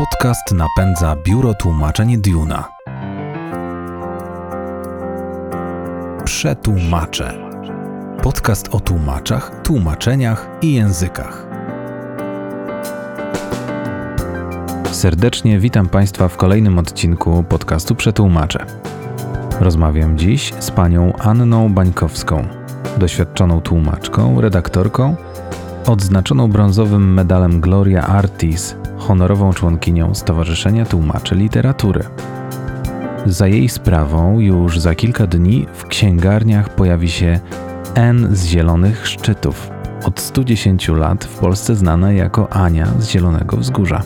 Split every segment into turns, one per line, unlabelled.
Podcast napędza biuro tłumaczeń Duna. Przetłumacze. Podcast o tłumaczach, tłumaczeniach i językach. Serdecznie witam Państwa w kolejnym odcinku podcastu Przetłumacze. Rozmawiam dziś z panią Anną Bańkowską, doświadczoną tłumaczką, redaktorką, odznaczoną brązowym medalem Gloria Artis, honorową członkinią Stowarzyszenia Tłumaczy Literatury. Za jej sprawą już za kilka dni w księgarniach pojawi się N z Zielonych Szczytów, od 110 lat w Polsce znana jako Ania z Zielonego Wzgórza.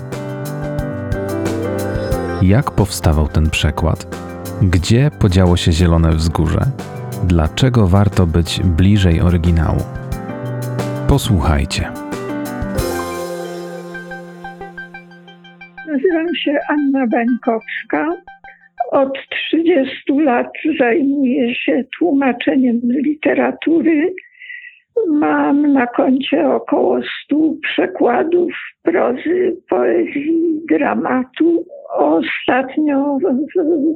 Jak powstawał ten przekład? Gdzie podziało się Zielone Wzgórze? Dlaczego warto być bliżej oryginału? Posłuchajcie.
Się Anna Bańkowska. Od 30 lat zajmuję się tłumaczeniem literatury. Mam na koncie około 100 przekładów prozy, poezji, dramatu. Ostatnio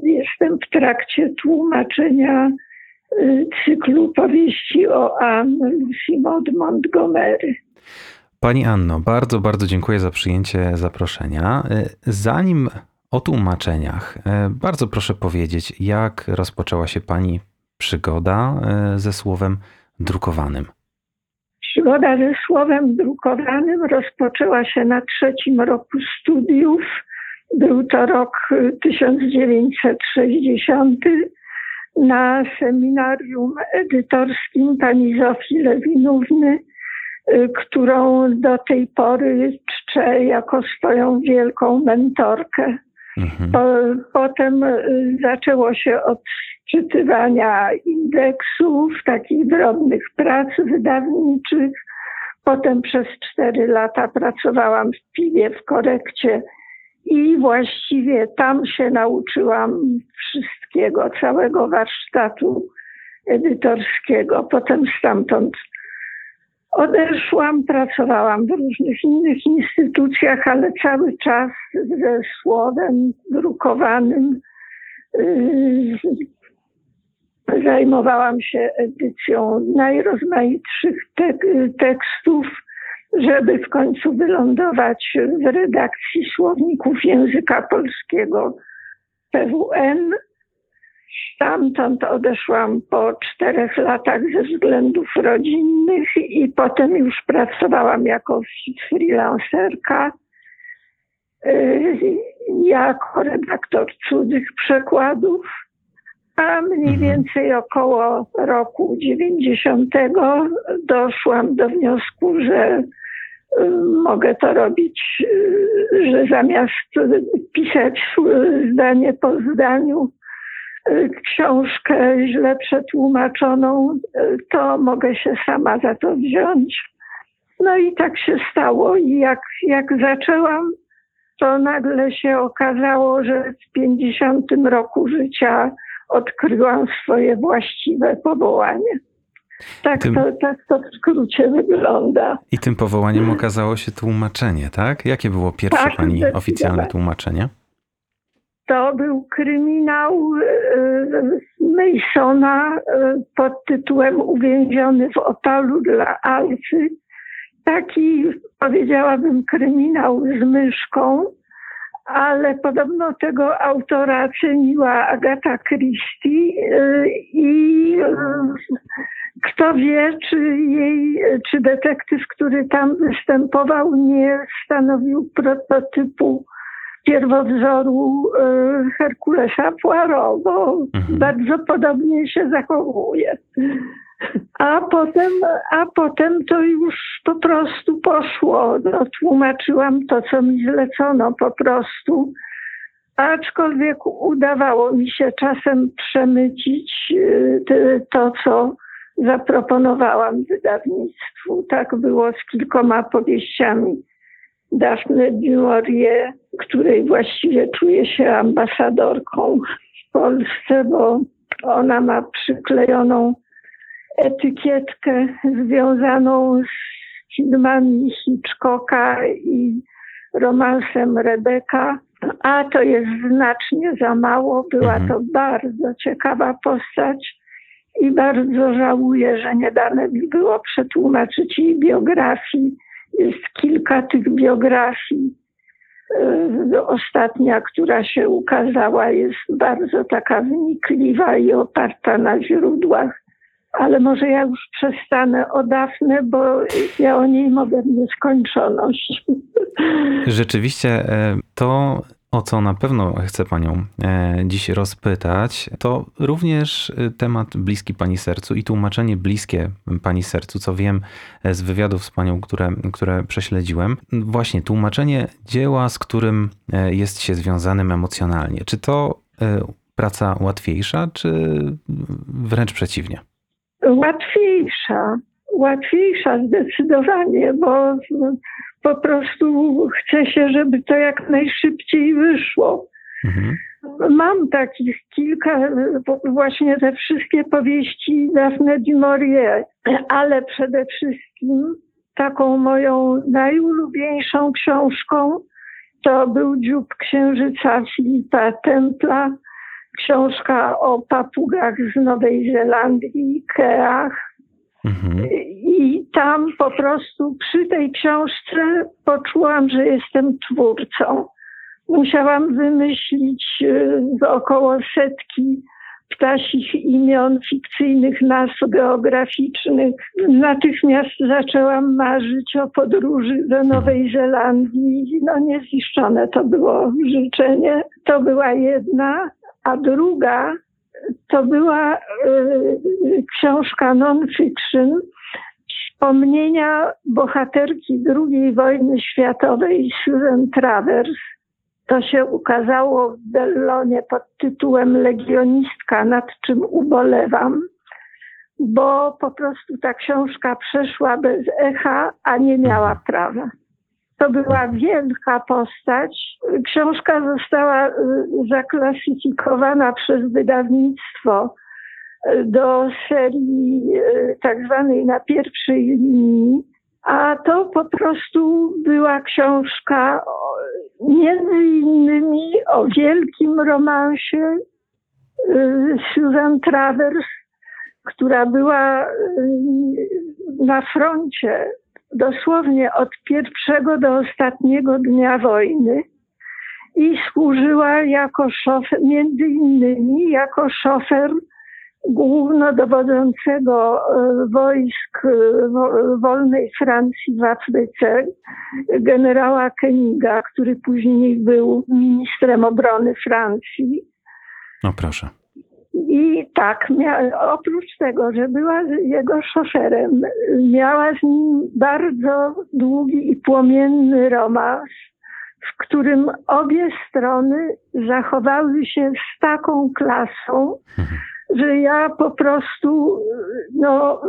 jestem w trakcie tłumaczenia y, cyklu powieści o Anne Lucy Montgomery.
Pani Anno, bardzo, bardzo dziękuję za przyjęcie zaproszenia. Zanim o tłumaczeniach, bardzo proszę powiedzieć, jak rozpoczęła się Pani przygoda ze słowem drukowanym?
Przygoda ze słowem drukowanym rozpoczęła się na trzecim roku studiów. Był to rok 1960. Na seminarium edytorskim pani Zofii Lewinówny Y, którą do tej pory czczę jako swoją wielką mentorkę. Mhm. Po, potem y, zaczęło się od czytywania indeksów, takich drobnych prac wydawniczych. Potem przez cztery lata pracowałam w piwie w korekcie i właściwie tam się nauczyłam wszystkiego, całego warsztatu edytorskiego. Potem stamtąd Odeszłam, pracowałam w różnych innych instytucjach, ale cały czas ze słowem drukowanym yy, zajmowałam się edycją najrozmaitszych tek tekstów, żeby w końcu wylądować w redakcji słowników języka polskiego PWN Stamtąd odeszłam po czterech latach ze względów rodzinnych i potem już pracowałam jako freelancerka, y, jako redaktor cudzych przekładów, a mniej mhm. więcej około roku 90 doszłam do wniosku, że y, mogę to robić, y, że zamiast pisać zdanie po zdaniu, książkę źle przetłumaczoną, to mogę się sama za to wziąć. No i tak się stało. I jak, jak zaczęłam, to nagle się okazało, że w 50 roku życia odkryłam swoje właściwe powołanie. Tak, tym, to, tak to w skrócie wygląda.
I tym powołaniem okazało się tłumaczenie, tak? Jakie było pierwsze tak, Pani oficjalne tłumaczenie?
To był kryminał e, Masona e, pod tytułem Uwięziony w Opolu dla Alfy. Taki, powiedziałabym, kryminał z myszką, ale podobno tego autora ceniła Agata Christie e, i kto wie, czy jej, czy detektyw, który tam występował, nie stanowił prototypu pierwowzoru e, Herkulesa Poirot, bo mhm. bardzo podobnie się zachowuje. A potem, a potem to już po prostu poszło. No, tłumaczyłam to, co mi zlecono po prostu. Aczkolwiek udawało mi się czasem przemycić e, to, co zaproponowałam wydawnictwu. Tak było z kilkoma powieściami Daphne du Maurier, której właściwie czuje się ambasadorką w Polsce, bo ona ma przyklejoną etykietkę związaną z filmami Hitchcocka i romansem Rebeka, a to jest znacznie za mało. Była
Mhm.
to bardzo ciekawa postać i bardzo żałuję, że nie dane mi było przetłumaczyć jej biografii. Jest kilka tych biografii. E, Ostatnia, która się ukazała, jest bardzo taka wnikliwa i oparta na źródłach. Ale może ja już przestanę o Dafne, bo ja o niej mogę w nieskończoność.
Rzeczywiście e, to, o co na pewno chcę Panią e, dziś rozpytać, to również e, temat bliski Pani sercu i tłumaczenie bliskie Pani sercu, co wiem e, z wywiadów z Panią, które, które prześledziłem. Właśnie tłumaczenie dzieła, z którym jest się związanym emocjonalnie. Czy to praca łatwiejsza, czy wręcz przeciwnie?
Łatwiejsza, łatwiejsza zdecydowanie, bo po prostu chce się, żeby to jak najszybciej wyszło.
Mhm.
Mam takich kilka, właśnie te wszystkie powieści Daphne du Maurier, ale przede wszystkim taką moją najulubieńszą książką to był Dziób Księżyca Filipa Templa, książka o papugach z Nowej Zelandii, Keach.
Mhm.
I tam po prostu przy tej książce poczułam, że jestem twórcą. Musiałam wymyślić e, około setki ptasich imion, fikcyjnych nazw geograficznych. Natychmiast zaczęłam marzyć o podróży do Nowej Zelandii. No nieziszczone to było życzenie. To była jedna, a druga to była e, książka non-fiction, wspomnienia bohaterki II wojny światowej Susan Travers. To się ukazało w Bellonie pod tytułem Legionistka, nad czym ubolewam, bo po prostu ta książka przeszła bez echa, a nie miała prawa. To była wielka postać. Książka została y, zaklasyfikowana przez wydawnictwo y, do serii y, tak zwanej na pierwszej linii, a to po prostu była książka między innymi o wielkim romansie Susan Travers, która była na froncie dosłownie od pierwszego do ostatniego dnia wojny i służyła jako szofer, między innymi jako szofer głównodowodzącego e, wojsk e, wo- wolnej Francji w Afryce, generała Keniga, który później był ministrem obrony Francji.
No proszę.
I tak, oprócz tego, że była jego szoferem, miała z nim bardzo długi i płomienny romans, w którym obie strony zachowały się z taką klasą,
Mhm.
że ja po prostu no,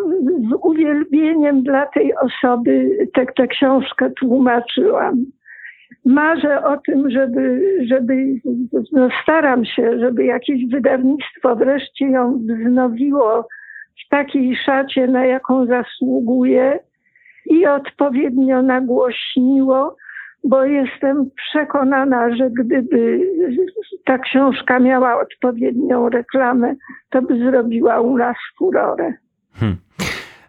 z uwielbieniem dla tej osoby tę tę książkę tłumaczyłam. Marzę o tym, żeby, żeby no staram się, żeby jakieś wydawnictwo wreszcie ją wznowiło w takiej szacie, na jaką zasługuje i odpowiednio nagłośniło, bo jestem przekonana, że gdyby ta książka miała odpowiednią reklamę, to by zrobiła u nas furorę.
Hmm.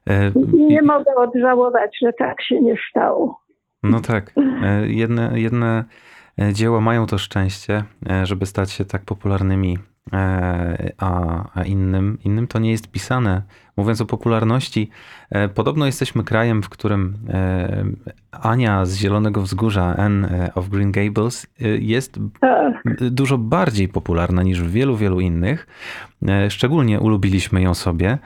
E,
I nie mogę odżałować, że tak się nie stało.
No tak. E, Jedne, jedne e, dzieła mają to szczęście, e, żeby stać się tak popularnymi, a, a innym, innym to nie jest pisane. Mówiąc o popularności, podobno jesteśmy krajem, w którym Ania z Zielonego Wzgórza, Anne of Green Gables, jest
Tak.
dużo bardziej popularna niż w wielu, wielu innych. Szczególnie ulubiliśmy ją sobie.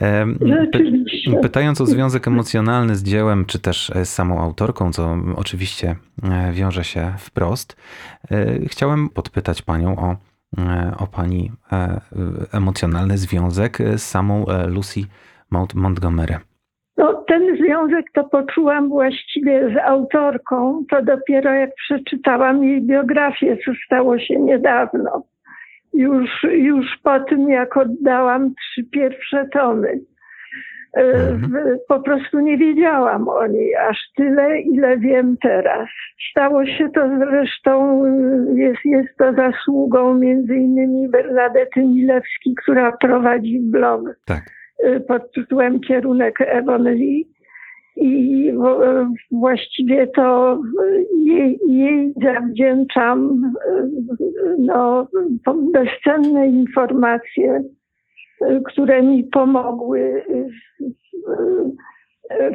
E, py-
Rzeczywiście.
Pytając o związek emocjonalny z dziełem, czy też z samą autorką, co oczywiście e, wiąże się wprost, e, chciałem podpytać Panią o, e, o Pani e, emocjonalny związek z samą e, Lucy Mount Montgomery.
No, ten związek to poczułam właściwie z autorką, to dopiero jak przeczytałam jej biografię, co stało się niedawno. Już, już po tym, jak oddałam trzy pierwsze tomy. E, w- Po prostu nie wiedziałam o niej aż tyle, ile wiem teraz. Stało się to zresztą, jest, jest to zasługą między innymi Bernadety Milewski, która prowadzi blog
Tak.
y, pod tytułem Kierunek Ewon Lee. I y, właściwie to jej, jej zawdzięczam y, no, bezcenne informacje, y, które mi pomogły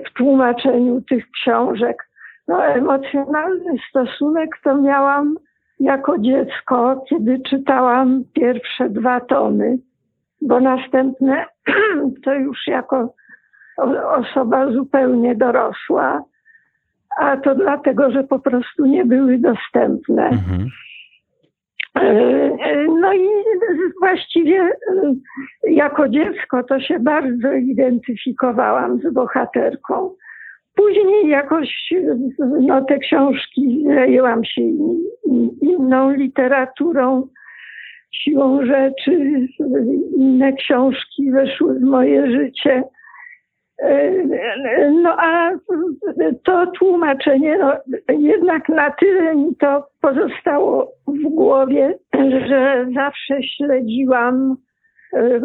w- tłumaczeniu tych książek. No, emocjonalny stosunek to miałam jako dziecko, kiedy czytałam pierwsze dwa tomy, bo następne to już jako osoba zupełnie dorosła, a to dlatego, że po prostu nie były dostępne.
Mhm.
E, e, No i właściwie e, jako dziecko to się bardzo identyfikowałam z bohaterką. Później jakoś no, te książki zajęłam się in- in- inną literaturą, siłą rzeczy. Inne książki weszły w moje życie. E, No a to tłumaczenie, no, jednak na tyle mi to pozostało w głowie, że zawsze śledziłam e,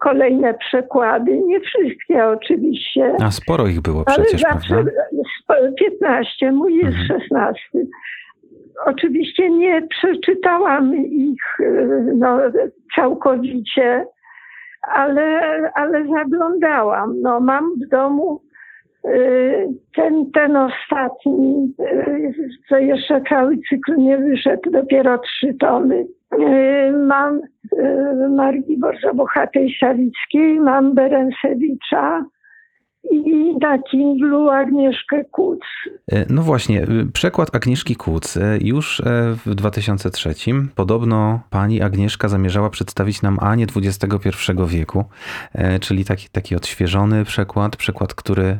kolejne przekłady. Nie wszystkie oczywiście,
A sporo ich było
ale
przecież,
zawsze
prawda?
sp- 15, mój jest
Mhm.
16. Oczywiście nie przeczytałam ich e, no, całkowicie, ale, ale zaglądałam. No, mam w domu e, ten, ten ostatni, e, co jeszcze cały cykl nie wyszedł, dopiero trzy tomy. E, Mam Margi Bożobohatej Sawickiej, mam Berensewicza i na Kindlu Agnieszkę Kuc.
E, No właśnie, y, przekład Agnieszki Kuc. e, Już e, w 2003 podobno pani Agnieszka zamierzała przedstawić nam Anię XXI wieku, e, czyli taki, taki odświeżony przekład, przekład, który e,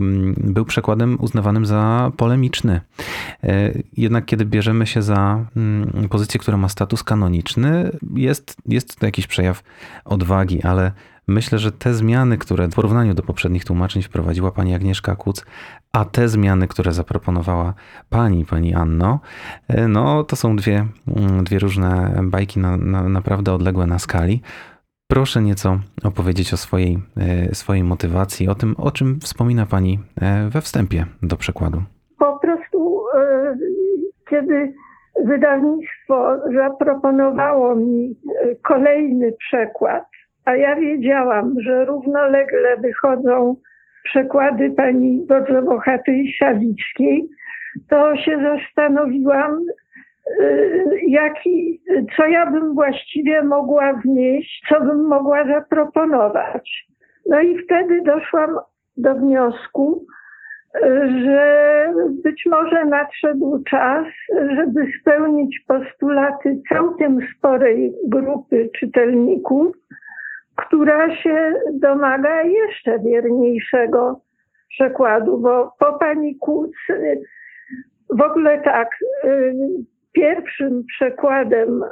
mm, był przekładem uznawanym za polemiczny. E, Jednak kiedy bierzemy się za mm, pozycję, która ma status kanoniczny, jest, jest to jakiś przejaw odwagi, ale Myślę, że te zmiany, które w porównaniu do poprzednich tłumaczeń wprowadziła pani Agnieszka Kuc, a te zmiany, które zaproponowała pani, pani Anno, e, no to są dwie, mm, dwie różne bajki na, na, naprawdę odległe na skali. Proszę nieco opowiedzieć o swojej, e, swojej motywacji, o tym, o czym wspomina pani e, we wstępie do przekładu.
po prostu kiedy wydawnictwo zaproponowało mi kolejny przekład, a ja wiedziałam, że równolegle wychodzą przekłady pani Bodzobohatej Sawickiej, to się zastanowiłam, e, jaki, co ja bym właściwie mogła wnieść, co bym mogła zaproponować. No i wtedy doszłam do wniosku, że być może nadszedł czas, żeby spełnić postulaty całkiem sporej grupy czytelników, która się domaga jeszcze wierniejszego przekładu, bo po pani Kuc y, w ogóle tak, y, pierwszym przekładem y,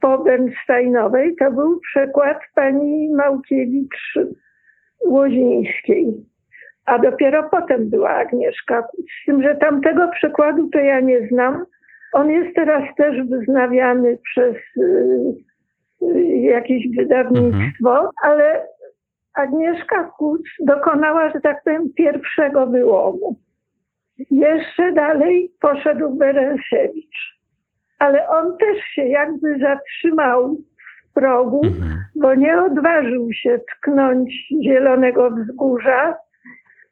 po Bernsteinowej to był przekład pani Małkiewicz Łozińskiej a dopiero potem była Agnieszka Kuc. Z tym, że tamtego przykładu to ja nie znam. On jest teraz też wyznawiany przez y, y, jakieś wydawnictwo, ale Agnieszka Kuc dokonała, że tak powiem, pierwszego wyłomu. Jeszcze dalej poszedł Berensewicz. Ale on też się jakby zatrzymał w progu,
Mhm.
bo nie odważył się tknąć Zielonego Wzgórza,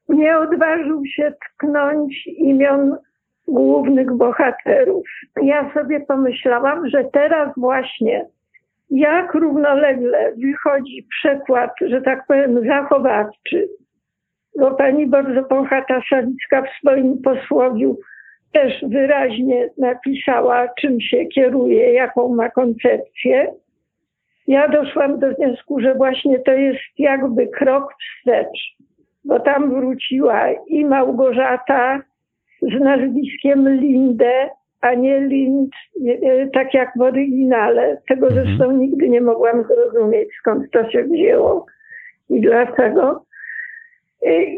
nie odważył się tknąć imion głównych bohaterów. Ja sobie pomyślałam, że teraz właśnie, jak równolegle wychodzi przekład, że tak powiem, zachowawczy, bo pani bardzo Pochata Sawicka w swoim posłowiu też wyraźnie napisała, czym się kieruje, jaką ma koncepcję. Ja doszłam do wniosku, że właśnie to jest jakby krok wstecz bo tam wróciła i Małgorzata z nazwiskiem Lindę, a nie Lind, e, tak jak w oryginale. Tego
Mhm.
zresztą nigdy nie mogłam zrozumieć, skąd to się wzięło. i dlaczego.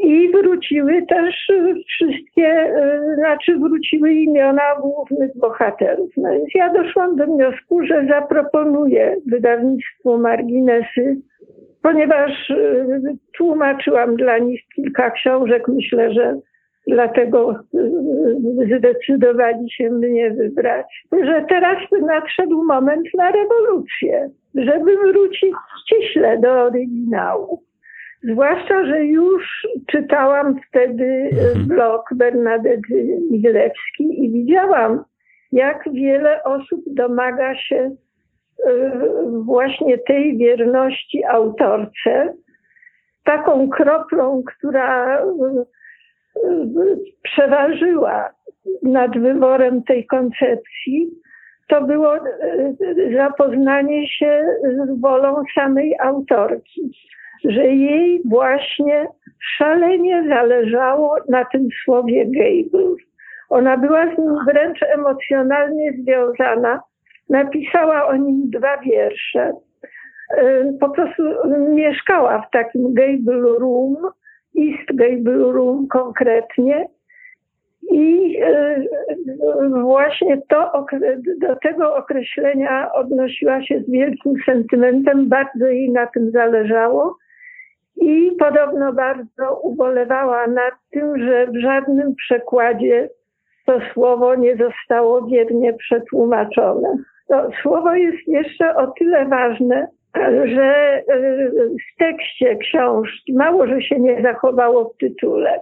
I wróciły też wszystkie, znaczy wróciły imiona głównych bohaterów. No więc ja doszłam do wniosku, że zaproponuję wydawnictwu Marginesy, ponieważ tłumaczyłam dla nich kilka książek. Myślę, że dlatego zdecydowali się mnie wybrać, że teraz nadszedł moment na rewolucję, żeby wrócić ściśle do oryginału. Zwłaszcza, że już czytałam wtedy
Mhm.
blog Bernadety Milewskiej i widziałam, jak wiele osób domaga się e, właśnie tej wierności autorce. Taką kroplą, która przeważyła nad wyborem tej koncepcji, to było e, zapoznanie się z wolą samej autorki, że jej właśnie szalenie zależało na tym słowie Gable. Ona była z nim wręcz emocjonalnie związana. Napisała o nim dwa wiersze. E, Po prostu mieszkała w takim Gable Room, East Room konkretnie. I e, właśnie to, do tego określenia odnosiła się z wielkim sentymentem, bardzo jej na tym zależało. I podobno bardzo ubolewała nad tym, że w żadnym przekładzie to słowo nie zostało wiernie przetłumaczone. To słowo jest jeszcze o tyle ważne, że e, w tekście książki mało, że się nie zachowało w tytule,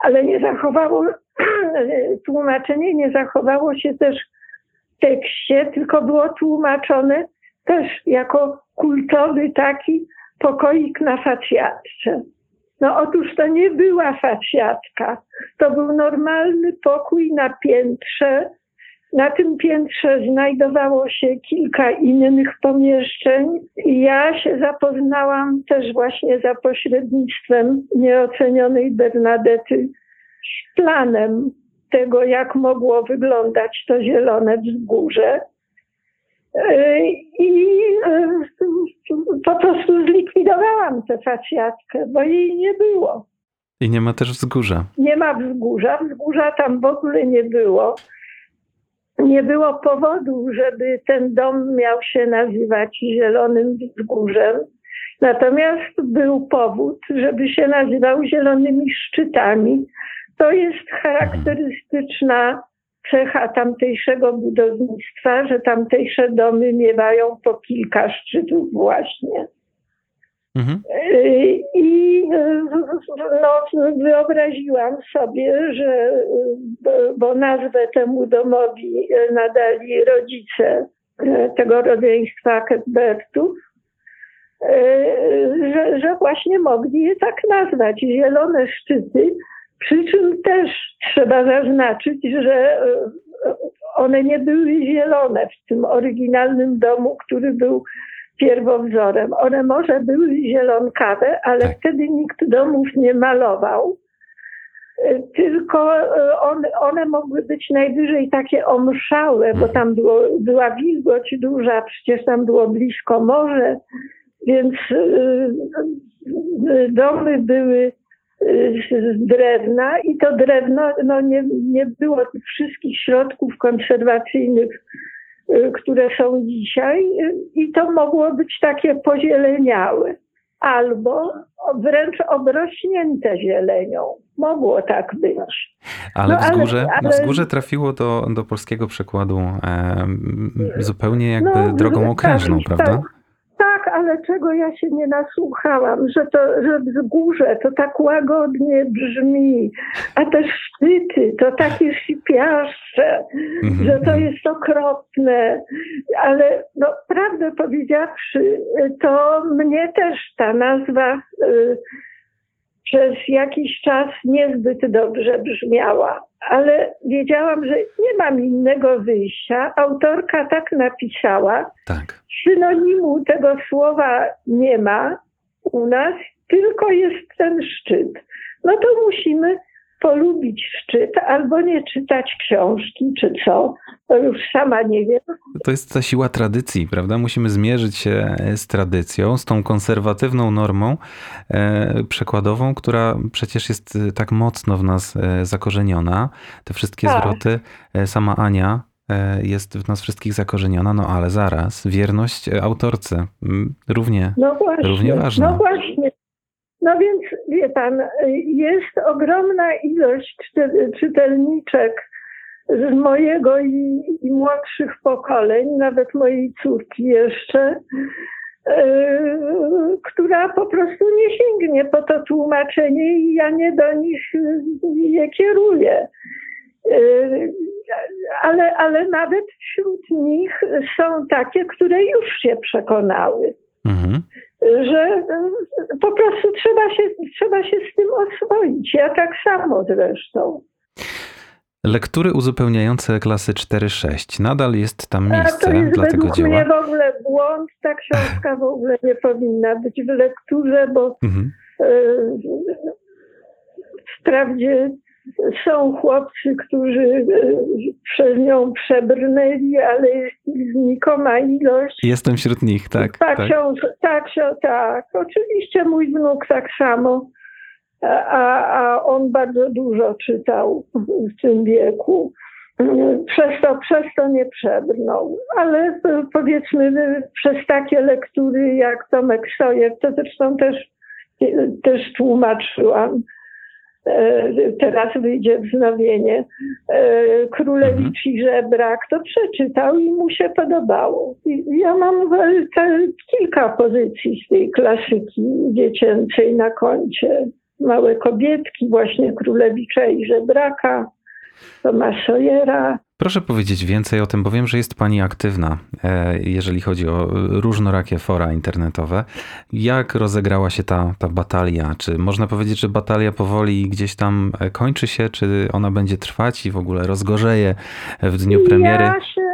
ale nie zachowało, tłumaczenie nie zachowało się też w tekście, tylko było tłumaczone też jako kultowy taki pokoik na facjatce. No otóż to nie była facjatka, to był normalny pokój na piętrze. Na tym piętrze znajdowało się kilka innych pomieszczeń i ja się zapoznałam też właśnie za pośrednictwem nieocenionej Bernadety z planem tego, jak mogło wyglądać to zielone wzgórze. I e, po prostu zlikwidowałam tę facjatkę, bo jej nie było.
I nie ma też wzgórza.
Nie ma wzgórza, wzgórza tam w ogóle nie było. Nie było powodu, żeby ten dom miał się nazywać Zielonym Wzgórzem. Natomiast był powód, żeby się nazywał Zielonymi Szczytami. To jest charakterystyczna cecha tamtejszego budownictwa, że tamtejsze domy miewają po kilka szczytów właśnie.
Mhm.
I no, wyobraziłam sobie, że, bo- nazwę temu domowi nadali rodzice tego rodzeństwa Cuthbertów, y, że, że właśnie mogli je tak nazwać. Zielone szczyty, przy czym też trzeba zaznaczyć, że one nie były zielone w tym oryginalnym domu, który był pierwowzorem. One może były zielonkawe, ale
Tak.
wtedy nikt domów nie malował. Y, Tylko y, one, one mogły być najwyżej takie omszałe, bo tam było, była wilgoć duża, przecież tam było blisko morze, więc y, domy były z drewna i to drewno no nie, nie było tych wszystkich środków konserwacyjnych, które są dzisiaj y, i to mogło być takie pozieleniałe albo wręcz obrośnięte zielenią. Mogło tak być.
Ale
No,
wzgórze,
ale-
wzgórze trafiło do, do polskiego przekładu em, zupełnie jakby
No,
drogą okrężną,
tak.
prawda?
Tak, ale czego ja się nie nasłuchałam, że to, że wzgórze to tak łagodnie brzmi, a te szczyty to takie sypiaszcze,
Mhm,
że to
mhm.
jest okropne, ale no, prawdę powiedziawszy, to mnie też ta nazwa y, przez jakiś czas niezbyt dobrze brzmiała, ale wiedziałam, że nie mam innego wyjścia. Autorka tak napisała,
Tak.
synonimu tego słowa nie ma u nas, tylko jest ten szczyt. No to musimy polubić szczyt albo nie czytać książki, czy co. to już sama nie wiem.
To jest ta siła tradycji, prawda? Musimy zmierzyć się z tradycją, z tą konserwatywną normą e, przekładową, która przecież jest tak mocno w nas e, zakorzeniona. Te wszystkie
Tak.
zwroty, e, sama Ania e, jest w nas wszystkich zakorzeniona, no ale zaraz, wierność e, autorce równie.
No właśnie,
Równie ważna.
no właśnie. No więc wie pan, jest ogromna ilość czyte- czytelniczek z mojego i, i młodszych pokoleń, nawet mojej córki jeszcze, e, która po prostu nie sięgnie po to tłumaczenie i ja nie do nich e, je kieruję. E, Ale, ale nawet wśród nich są takie, które już się przekonały
Mhm.
Że e, po prostu trzeba się, trzeba się z tym oswoić. Ja tak samo zresztą.
Lektury uzupełniające klasy 4-6. Nadal jest tam
A
miejsce
to jest
dla tego
według mnie
dzieła.
w ogóle błąd. Ta książka w ogóle nie powinna być w lekturze, bo
Mhm.
e, wprawdzie są chłopcy, którzy e, przez nią przebrnęli, ale jest ich znikoma ilość.
Jestem wśród nich, tak.
Tak,
tak.
tak, tak. Oczywiście mój wnuk tak samo, a, a on bardzo dużo czytał w tym wieku. Przez to, przez to nie przebrnął, ale e, powiedzmy e, przez takie lektury jak Tomek Sojek, to zresztą też, też tłumaczyłam, teraz wyjdzie wznowienie, e, Królewicz i Żebrak, to przeczytał i mu się podobało. Ja mam e, kilka pozycji z tej klasyki dziecięcej na koncie. Małe kobietki, właśnie Królewicza i Żebraka, Toma Sawyera.
Proszę powiedzieć więcej o tym, bo wiem, że jest Pani aktywna, e, jeżeli chodzi o różnorakie fora internetowe. Jak rozegrała się ta, ta batalia? Czy można powiedzieć, że batalia powoli gdzieś tam e, kończy się, czy ona będzie trwać i w ogóle rozgorzeje w dniu premiery?
Ja się,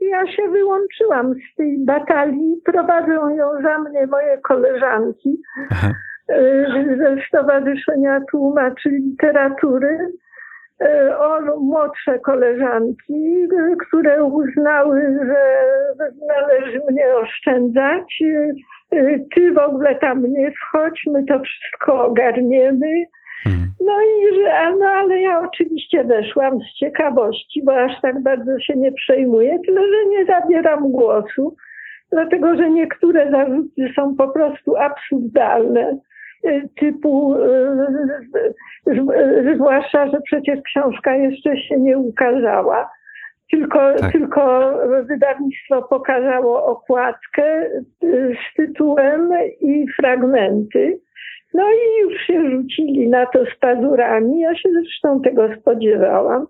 ja się wyłączyłam z tej batalii. Prowadzą ją za mnie moje koleżanki
Aha.
e, ze Stowarzyszenia Tłumaczy Literatury. E, O młodsze koleżanki, e, które uznały, że należy mnie oszczędzać. E, Ty w ogóle tam nie wchodź, my to wszystko ogarniemy.
Mhm.
No i że, no ale ja oczywiście weszłam z ciekawości, bo aż tak bardzo się nie przejmuję, tyle że nie zabieram głosu, dlatego że niektóre zarzuty są po prostu absurdalne. Typu, z- zwłaszcza, że przecież książka jeszcze się nie ukazała. Tylko,
Tak.
tylko wydawnictwo pokazało okładkę y, z tytułem i fragmenty. No i już się rzucili na to z pazurami. Ja się zresztą tego spodziewałam.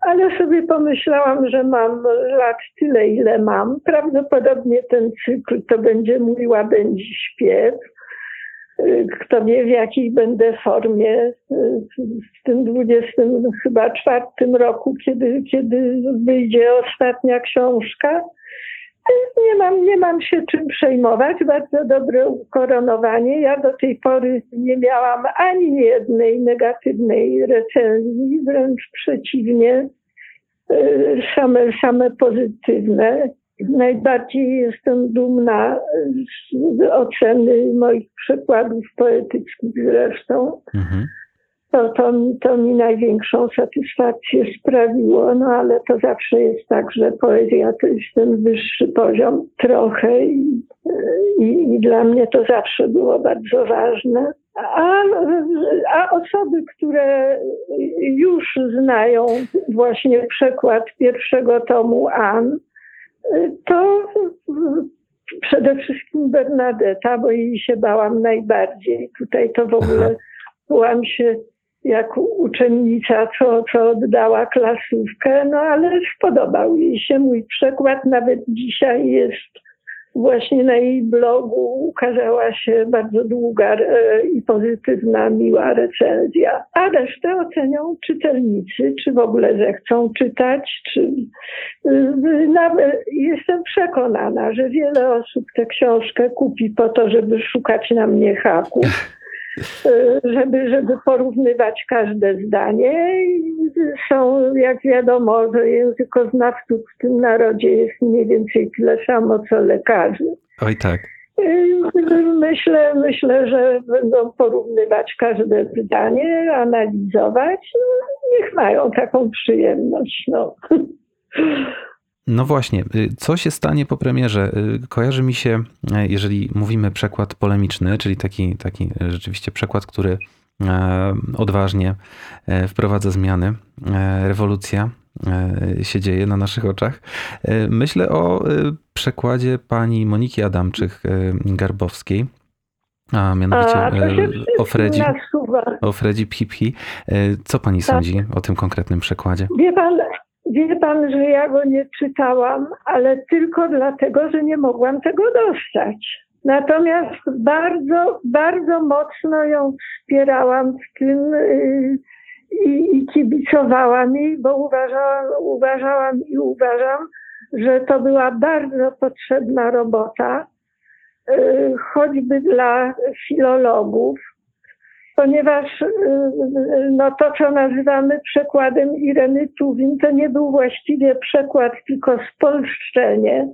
Ale sobie pomyślałam, że mam lat tyle, ile mam. Prawdopodobnie ten cykl to będzie mój łabędzi śpiew. Kto wie, w jakiej będę formie w tym 20 chyba czwartym roku, kiedy, kiedy wyjdzie ostatnia książka. Nie mam, nie mam się czym przejmować. Bardzo dobre ukoronowanie. Ja do tej pory nie miałam ani jednej negatywnej recenzji, wręcz przeciwnie, y, same, same pozytywne. Najbardziej jestem dumna z oceny moich przekładów poetyckich zresztą.
Mhm.
To, to, mi, to mi największą satysfakcję sprawiło, no ale to zawsze jest tak, że poezja to jest ten wyższy poziom trochę i, i, i dla mnie to zawsze było bardzo ważne. A, a osoby, które już znają właśnie przekład pierwszego tomu An, to przede wszystkim Bernadetta, bo jej się bałam najbardziej. Tutaj to w ogóle byłam się jak uczennica, co, co oddała klasówkę, no ale spodobał jej się mój przekład. Nawet dzisiaj jest właśnie na jej blogu ukazała się bardzo długa e, i pozytywna, miła recenzja. A resztę ocenią czytelnicy, czy w ogóle zechcą czytać, czy y, nawet jestem przekonana, że wiele osób tę książkę kupi po to, żeby szukać na mnie haków. y, żeby, żeby porównywać każde zdanie. Są, jak wiadomo, że językoznawców w tym narodzie jest mniej więcej tyle samo, co lekarzy.
Oj tak.
Myślę, myślę, że będą porównywać każde zdanie, analizować. No, niech mają taką przyjemność. No.
No właśnie, y, co się stanie po premierze? Y, kojarzy mi się, e, jeżeli mówimy przekład polemiczny, czyli taki, taki rzeczywiście przekład, który e, odważnie e, wprowadza zmiany, rewolucja się dzieje na naszych oczach. Myślę o przekładzie pani Moniki Adamczyk-Garbowskiej, a mianowicie
A,
o Fredzi, o Fredzi Piphi. Co pani tak. sądzi o tym konkretnym przekładzie?
Wie pan, Wie pan, że ja go nie czytałam, ale tylko dlatego, że nie mogłam tego dostać. Natomiast bardzo, bardzo mocno ją wspierałam w tym yy, i, i kibicowałam jej, bo uważałam, uważałam i uważam, że to była bardzo potrzebna robota, yy, choćby dla filologów, ponieważ y, y, no, to, co nazywamy przekładem Ireny Tuwin, to nie był właściwie przekład, tylko spolszczenie.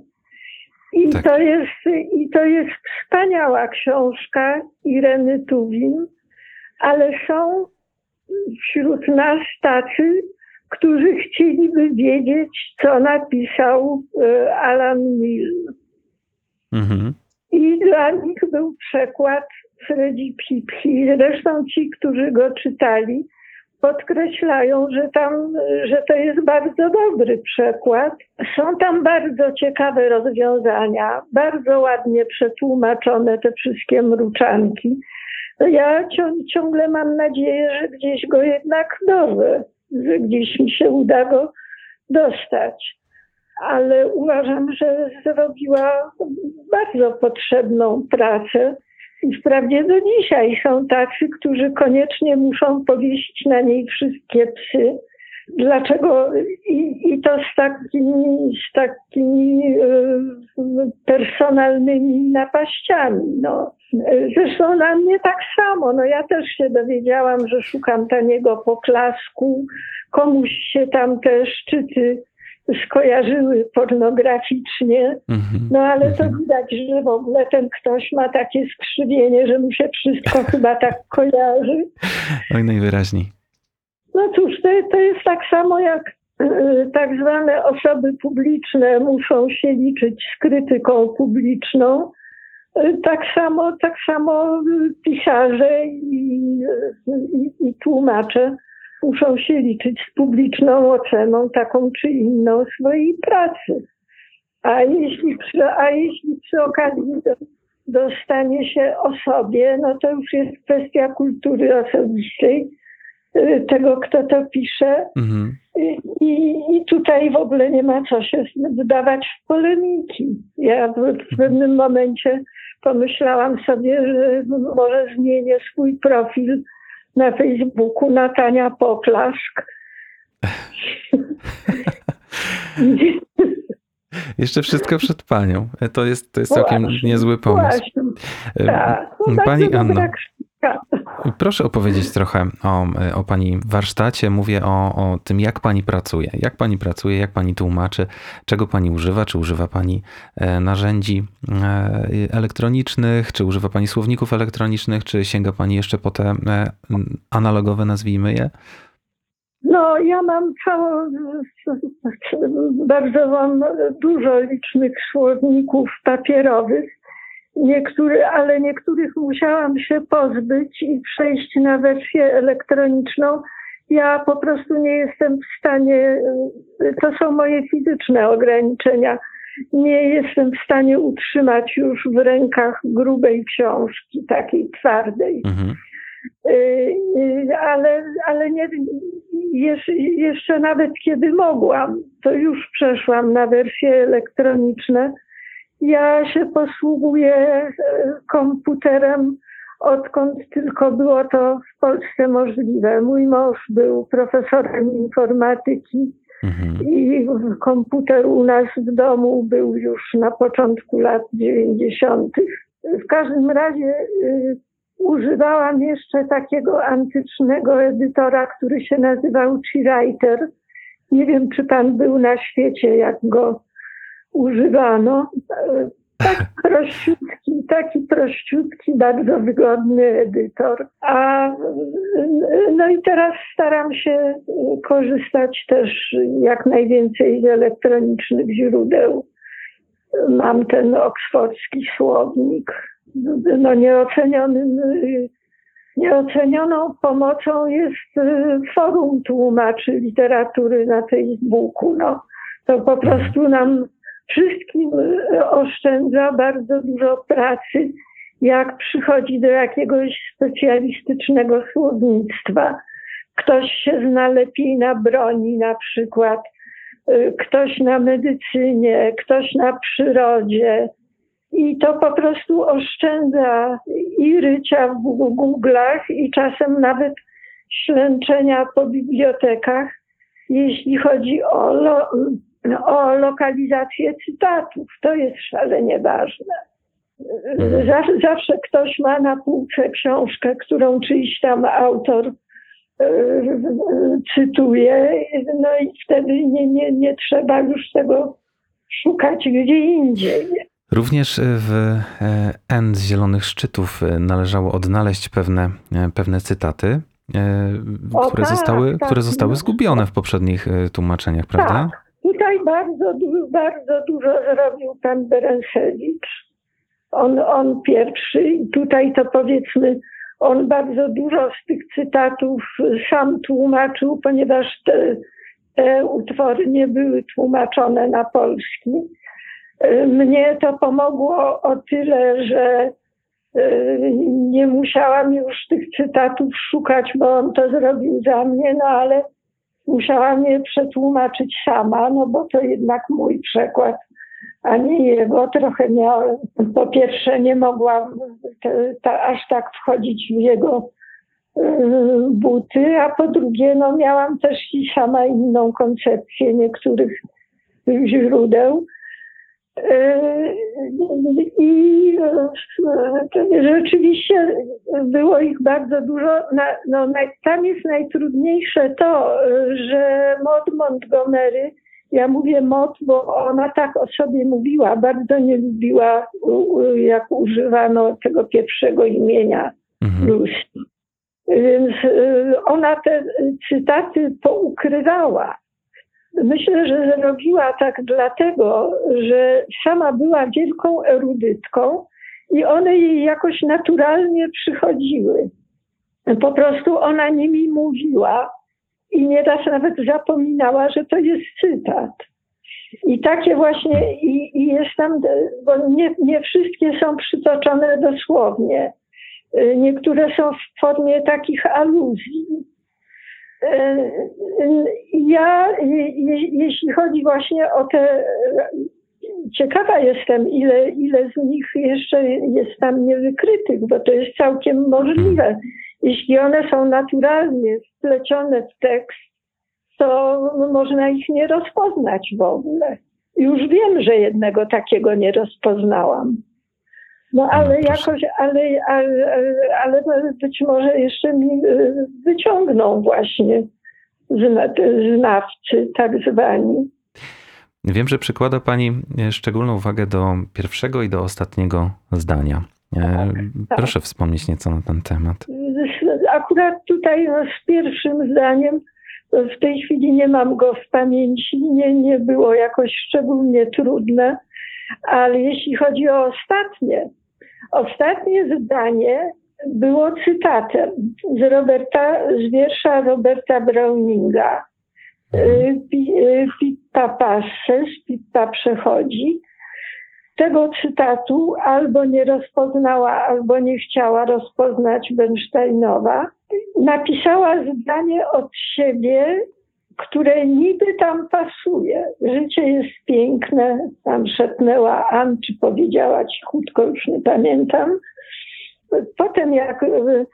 I, tak. to jest, I to jest wspaniała książka Ireny Tuwin, ale są wśród nas tacy, którzy chcieliby wiedzieć, co napisał y, Alan Milne. Mhm. I dla nich był przekład Freddy Pipki. Zresztą ci, którzy go czytali, podkreślają, że tam, że to jest bardzo dobry przekład. Są tam bardzo ciekawe rozwiązania, bardzo ładnie przetłumaczone te wszystkie mruczanki. Ja ciągle mam nadzieję, że gdzieś go jednak dowę, że gdzieś mi się uda go dostać. Ale uważam, że zrobiła bardzo potrzebną pracę i wprawdzie do dzisiaj są tacy, którzy koniecznie muszą powiesić na niej wszystkie psy. Dlaczego? I, i to z takimi, z takimi e, personalnymi napaściami. No. Zresztą na mnie tak samo. No ja też się dowiedziałam, że szukam taniego poklasku. Komuś się tam te szczyty skojarzyły pornograficznie, mhm. no ale to mhm. widać, że w ogóle ten ktoś ma takie skrzywienie, że mu się wszystko chyba tak kojarzy.
Oj, najwyraźniej.
No cóż, to, to jest tak samo jak y, tak zwane osoby publiczne muszą się liczyć z krytyką publiczną. Y, tak samo, tak samo pisarze i, i, i tłumacze muszą się liczyć z publiczną oceną taką czy inną swojej pracy. A jeśli przy, a jeśli przy okazji do, dostanie się osobie, no to już jest kwestia kultury osobistej y, tego, kto to pisze. Mhm. I, I tutaj w ogóle nie ma co się wdawać w polemiki. Ja w pewnym momencie pomyślałam sobie, że może zmienię swój profil na Facebooku Natania Poklask.
Jeszcze wszystko przed panią. To jest, to jest całkiem właśnie, niezły pomysł.
Właśnie. Tak, no
Pani Anno, proszę opowiedzieć trochę o, o pani warsztacie. Mówię o, o tym, jak pani pracuje. Jak pani pracuje, jak pani tłumaczy, czego pani używa, czy używa pani e, narzędzi e, elektronicznych, czy używa pani słowników elektronicznych, czy sięga pani jeszcze po te e, analogowe, nazwijmy je?
No, ja mam całą, bardzo mam dużo licznych słowników papierowych, niektóre, ale niektórych musiałam się pozbyć i przejść na wersję elektroniczną. Ja po prostu nie jestem w stanie, to są moje fizyczne ograniczenia. Nie jestem w stanie utrzymać już w rękach grubej książki, takiej twardej. Mhm. Y, y, ale, ale nie, jeszcze nawet kiedy mogłam, to już przeszłam na wersje elektroniczne. Ja się posługuję e, komputerem, odkąd tylko było to w Polsce możliwe. Mój mąż był profesorem informatyki mhm. i komputer u nas w domu był już na początku lat 90. W każdym razie y, używałam jeszcze takiego antycznego edytora, który się nazywał Writer. Nie wiem, czy pan był na świecie, jak go używano. Taki prościutki, taki prościutki, bardzo wygodny edytor. A no i teraz staram się korzystać też jak najwięcej z elektronicznych źródeł. Mam ten oksfordzki słownik. No nieocenionym, nieocenioną pomocą jest forum tłumaczy literatury na Facebooku. No, to po prostu nam wszystkim e, oszczędza bardzo dużo pracy, jak przychodzi do jakiegoś specjalistycznego słownictwa. Ktoś się zna lepiej na broni na przykład, e, ktoś na medycynie, ktoś na przyrodzie. I to po prostu oszczędza i rycia w Google'ach, i czasem nawet ślęczenia po bibliotekach, jeśli chodzi o o lokalizację cytatów. To jest szalenie ważne. Mhm. Zawsze ktoś ma na półce książkę, którą czyjś tam autor e, cytuje, no i wtedy nie, nie, nie trzeba już tego szukać gdzie indziej.
Również w e, N z Zielonych Szczytów e, należało odnaleźć pewne, pewne cytaty, które, tak, zostały, tak, które zostały zgubione w poprzednich tłumaczeniach, prawda?
Tak. Tutaj bardzo, bardzo dużo zrobił pan Berensewicz. On, on pierwszy i tutaj to powiedzmy, on bardzo dużo z tych cytatów sam tłumaczył, ponieważ te, te utwory nie były tłumaczone na polski. Mnie to pomogło o tyle, że e, nie musiałam już tych cytatów szukać, bo on to zrobił za mnie, no ale musiałam je przetłumaczyć sama, no bo to jednak mój przekład, a nie jego. Trochę miałam, po pierwsze nie mogłam te, ta, aż tak wchodzić w jego y, buty, a po drugie no miałam też i sama inną koncepcję niektórych źródeł. I e, rzeczywiście było ich bardzo dużo. No, tam jest najtrudniejsze to, że Maud Montgomery, ja mówię Maud, bo ona tak o sobie mówiła, bardzo nie lubiła, jak używano tego pierwszego imienia mhm. Lucy. Więc e, ona te cytaty poukrywała Myślę, że zrobiła tak dlatego, że sama była wielką erudytką i one jej jakoś naturalnie przychodziły. Po prostu ona nimi mówiła i nieraz nawet zapominała, że to jest cytat. I takie właśnie, i, i jest tam, bo nie, nie wszystkie są przytoczone dosłownie. Niektóre są w formie takich aluzji. E, ja, jeśli chodzi właśnie o te, ciekawa jestem, ile, ile z nich jeszcze jest tam niewykrytych, bo to jest całkiem możliwe. Jeśli one są naturalnie splecione w tekst, to można ich nie rozpoznać w ogóle. Już wiem, że jednego takiego nie rozpoznałam. No ale jakoś, ale, ale, ale być może jeszcze mi y, wyciągną właśnie znawcy tak zwani.
Wiem, że przykłada Pani szczególną uwagę do pierwszego i do ostatniego zdania. E, tak, tak. Proszę wspomnieć nieco na ten temat.
Akurat tutaj no, z pierwszym zdaniem w tej chwili nie mam go w pamięci, nie, nie było jakoś szczególnie trudne, ale jeśli chodzi o ostatnie, ostatnie zdanie było cytatem z Roberta, z wiersza Roberta Browninga. Mhm. Y, Pippa passes, Pippa przechodzi. Tego cytatu albo nie rozpoznała, albo nie chciała rozpoznać Bernsteinowa. Napisała zdanie od siebie, które niby tam pasuje. Życie jest piękne, tam szepnęła Ann, czy powiedziała cichutko, już nie pamiętam. Potem jak e,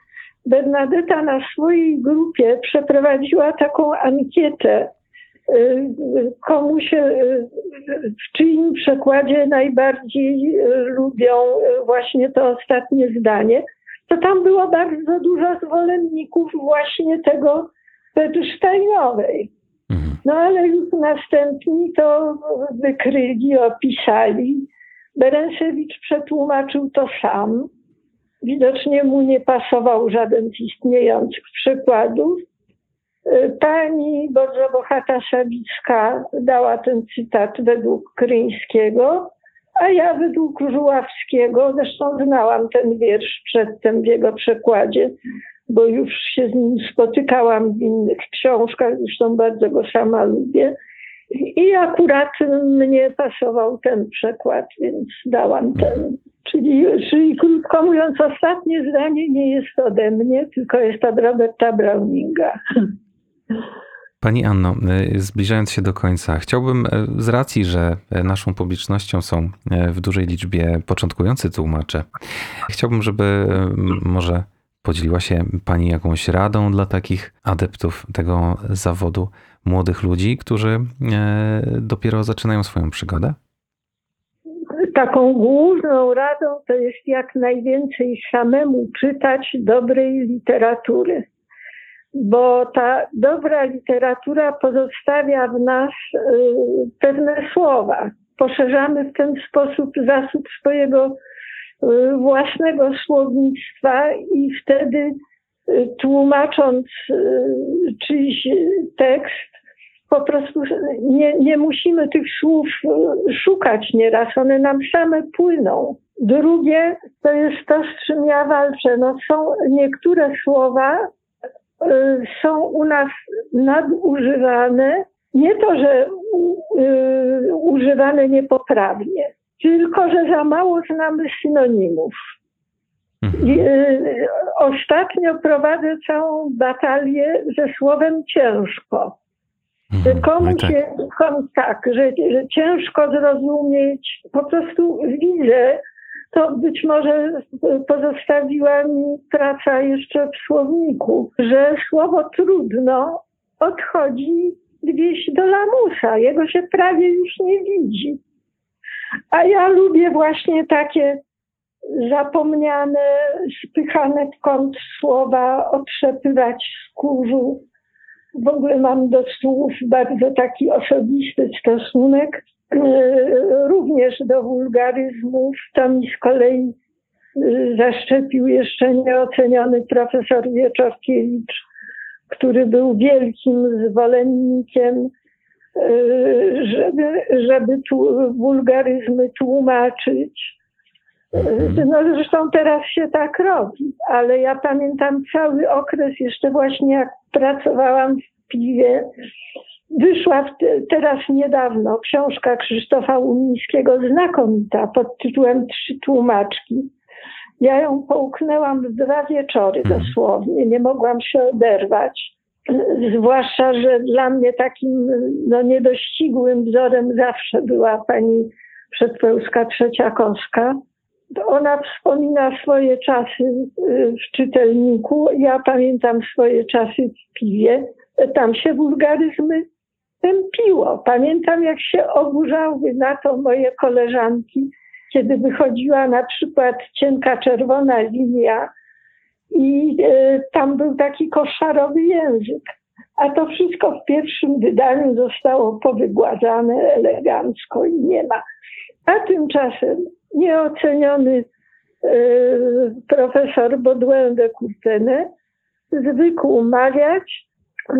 Bernadetta na swojej grupie przeprowadziła taką ankietę, e, komu się, e, w czyim przekładzie najbardziej lubią właśnie to ostatnie zdanie, to tam było bardzo dużo zwolenników właśnie tego Bedsteinowej. No ale już następni to wykryli, opisali. Berensewicz przetłumaczył to sam. Widocznie mu nie pasował żaden z istniejących przykładów. Y, Pani Bodrobochata Sawicka dała ten cytat według Kryńskiego, a ja według Żuławskiego, zresztą znałam ten wiersz przedtem w jego przekładzie, bo już się z nim spotykałam w innych książkach, zresztą bardzo go sama lubię. I akurat mnie pasował ten przekład, więc dałam ten. Czyli, czyli krótko mówiąc, ostatnie zdanie nie jest ode mnie, tylko jest od Roberta Browninga.
Pani Anno, y, zbliżając się do końca, chciałbym y, z racji, że y, naszą publicznością są w dużej liczbie początkujący tłumacze, chciałbym, żeby może podzieliła się Pani jakąś radą dla takich adeptów tego zawodu, młodych ludzi, którzy y, dopiero zaczynają swoją przygodę?
Taką główną radą to jest jak najwięcej samemu czytać dobrej literatury, bo ta dobra literatura pozostawia w nas y, pewne słowa. Poszerzamy w ten sposób zasób swojego własnego słownictwa i wtedy y, tłumacząc y, czyjś tekst, po prostu nie, nie musimy tych słów y, szukać nieraz, one nam same płyną. Drugie to jest to, z czym ja walczę. No, są niektóre słowa y, są u nas nadużywane. Nie to, że y, używane niepoprawnie, tylko że za mało znamy synonimów.
Mhm.
I, y, ostatnio prowadzę całą batalię ze słowem ciężko.
Mhm.
Komu
Oj, tak.
tak, że, że ciężko zrozumieć, po prostu widzę, to być może pozostawiła mi praca jeszcze w słowniku, że słowo trudno odchodzi gdzieś do lamusa, jego się prawie już nie widzi. A ja lubię właśnie takie zapomniane, spychane w kąt słowa, otrzepywać z. W ogóle mam do słów bardzo taki osobisty stosunek, e, również do wulgaryzmów. To mi z kolei e, zaszczepił jeszcze nieoceniony profesor Wieczorkiewicz, który był wielkim zwolennikiem, żeby, żeby tu wulgaryzmy tłumaczyć.
Mhm.
No zresztą teraz się tak robi, ale ja pamiętam cały okres jeszcze właśnie jak pracowałam w piwie. Wyszła w te, teraz niedawno książka Krzysztofa Umińskiego znakomita pod tytułem Trzy tłumaczki. Ja ją połknęłam w dwa wieczory
Mhm.
dosłownie, nie mogłam się oderwać. Zwłaszcza, że dla mnie takim no, niedościgłym wzorem zawsze była pani Przedpełska Trzeciakowska. Ona wspomina swoje czasy w czytelniku. Ja pamiętam swoje czasy w piwie. Tam się wulgaryzmy tępiło. Pamiętam, jak się oburzały na to moje koleżanki, kiedy wychodziła na przykład cienka czerwona linia i y, tam był taki koszarowy język. A to wszystko w pierwszym wydaniu zostało powygładzane elegancko i nie ma. A tymczasem nieoceniony e, profesor Baudouin de Courtenay zwykł mawiać,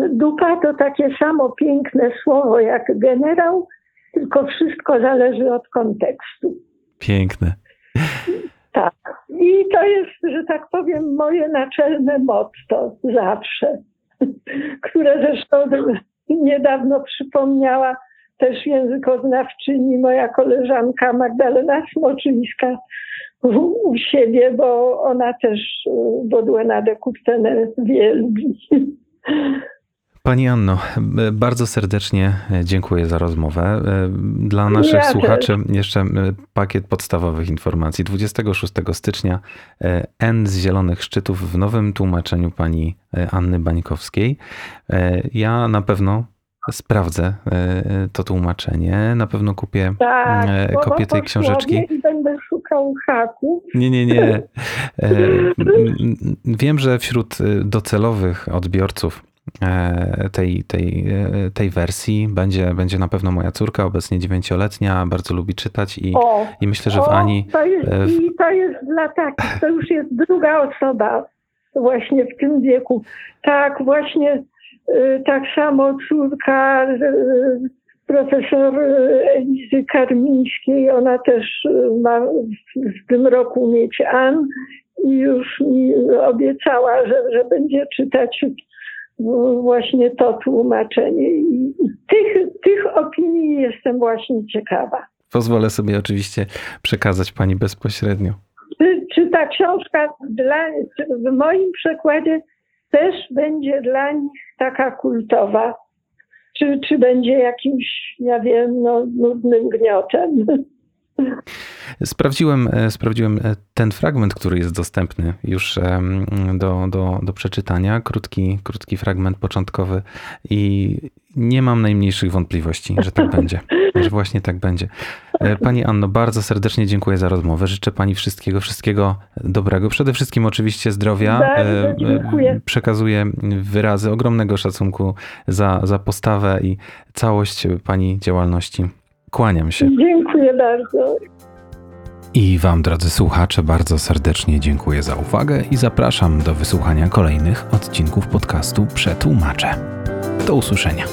dupa to takie samo piękne słowo jak generał, tylko wszystko zależy od kontekstu.
Piękne.
Tak. I to jest, że tak powiem, moje naczelne motto zawsze, które zresztą niedawno przypomniała też językoznawczyni moja koleżanka Magdalena Smoczyńska u, u siebie, bo ona też Baudouina de Courtenay wielbi.
Pani Anno, bardzo serdecznie dziękuję za rozmowę. E, Dla naszych
Ja też.
słuchaczy jeszcze e, pakiet podstawowych informacji. 26 stycznia e, N z Zielonych Szczytów w nowym tłumaczeniu pani e, Anny Bańkowskiej. E, Ja na pewno sprawdzę e, to tłumaczenie. Na pewno kupię
Tak,
e, kopię tej książeczki.
I będę szukał.
Nie, nie, nie. E, Wiem, że wśród e, docelowych odbiorców e, tej, tej, e, tej wersji będzie, będzie na pewno moja córka, obecnie dziewięcioletnia, bardzo lubi czytać i,
O,
i myślę, że w Ani
To jest,
e, w-
I to jest dla takich, to już jest druga osoba właśnie w tym wieku. Tak, właśnie y, tak samo córka y, profesor y, Elizy Karmińskiej, ona też ma w, tym roku mieć An i już mi obiecała, że, że będzie czytać właśnie to tłumaczenie. I tych, tych opinii jestem właśnie ciekawa.
pozwolę sobie oczywiście przekazać pani bezpośrednio.
Czy, czy ta książka dla, w moim przekładzie też będzie dla nich taka kultowa? Czy, czy będzie jakimś, ja wiem, no, nudnym gniotem?
Sprawdziłem, e, sprawdziłem e, ten fragment, który jest dostępny już em, do, do, do przeczytania. Krótki, krótki fragment początkowy i nie mam najmniejszych wątpliwości, że tak będzie. Że właśnie tak będzie. E, Pani Anno, bardzo serdecznie dziękuję za rozmowę. Życzę Pani wszystkiego, wszystkiego dobrego. Przede wszystkim oczywiście zdrowia.
Bardzo
E,
dziękuję.
Przekazuję wyrazy ogromnego szacunku za, za postawę i całość Pani działalności. Kłaniam się.
Dziękuję bardzo.
I Wam, drodzy słuchacze, bardzo serdecznie dziękuję za uwagę i zapraszam do wysłuchania kolejnych odcinków podcastu Przetłumaczę. Do usłyszenia.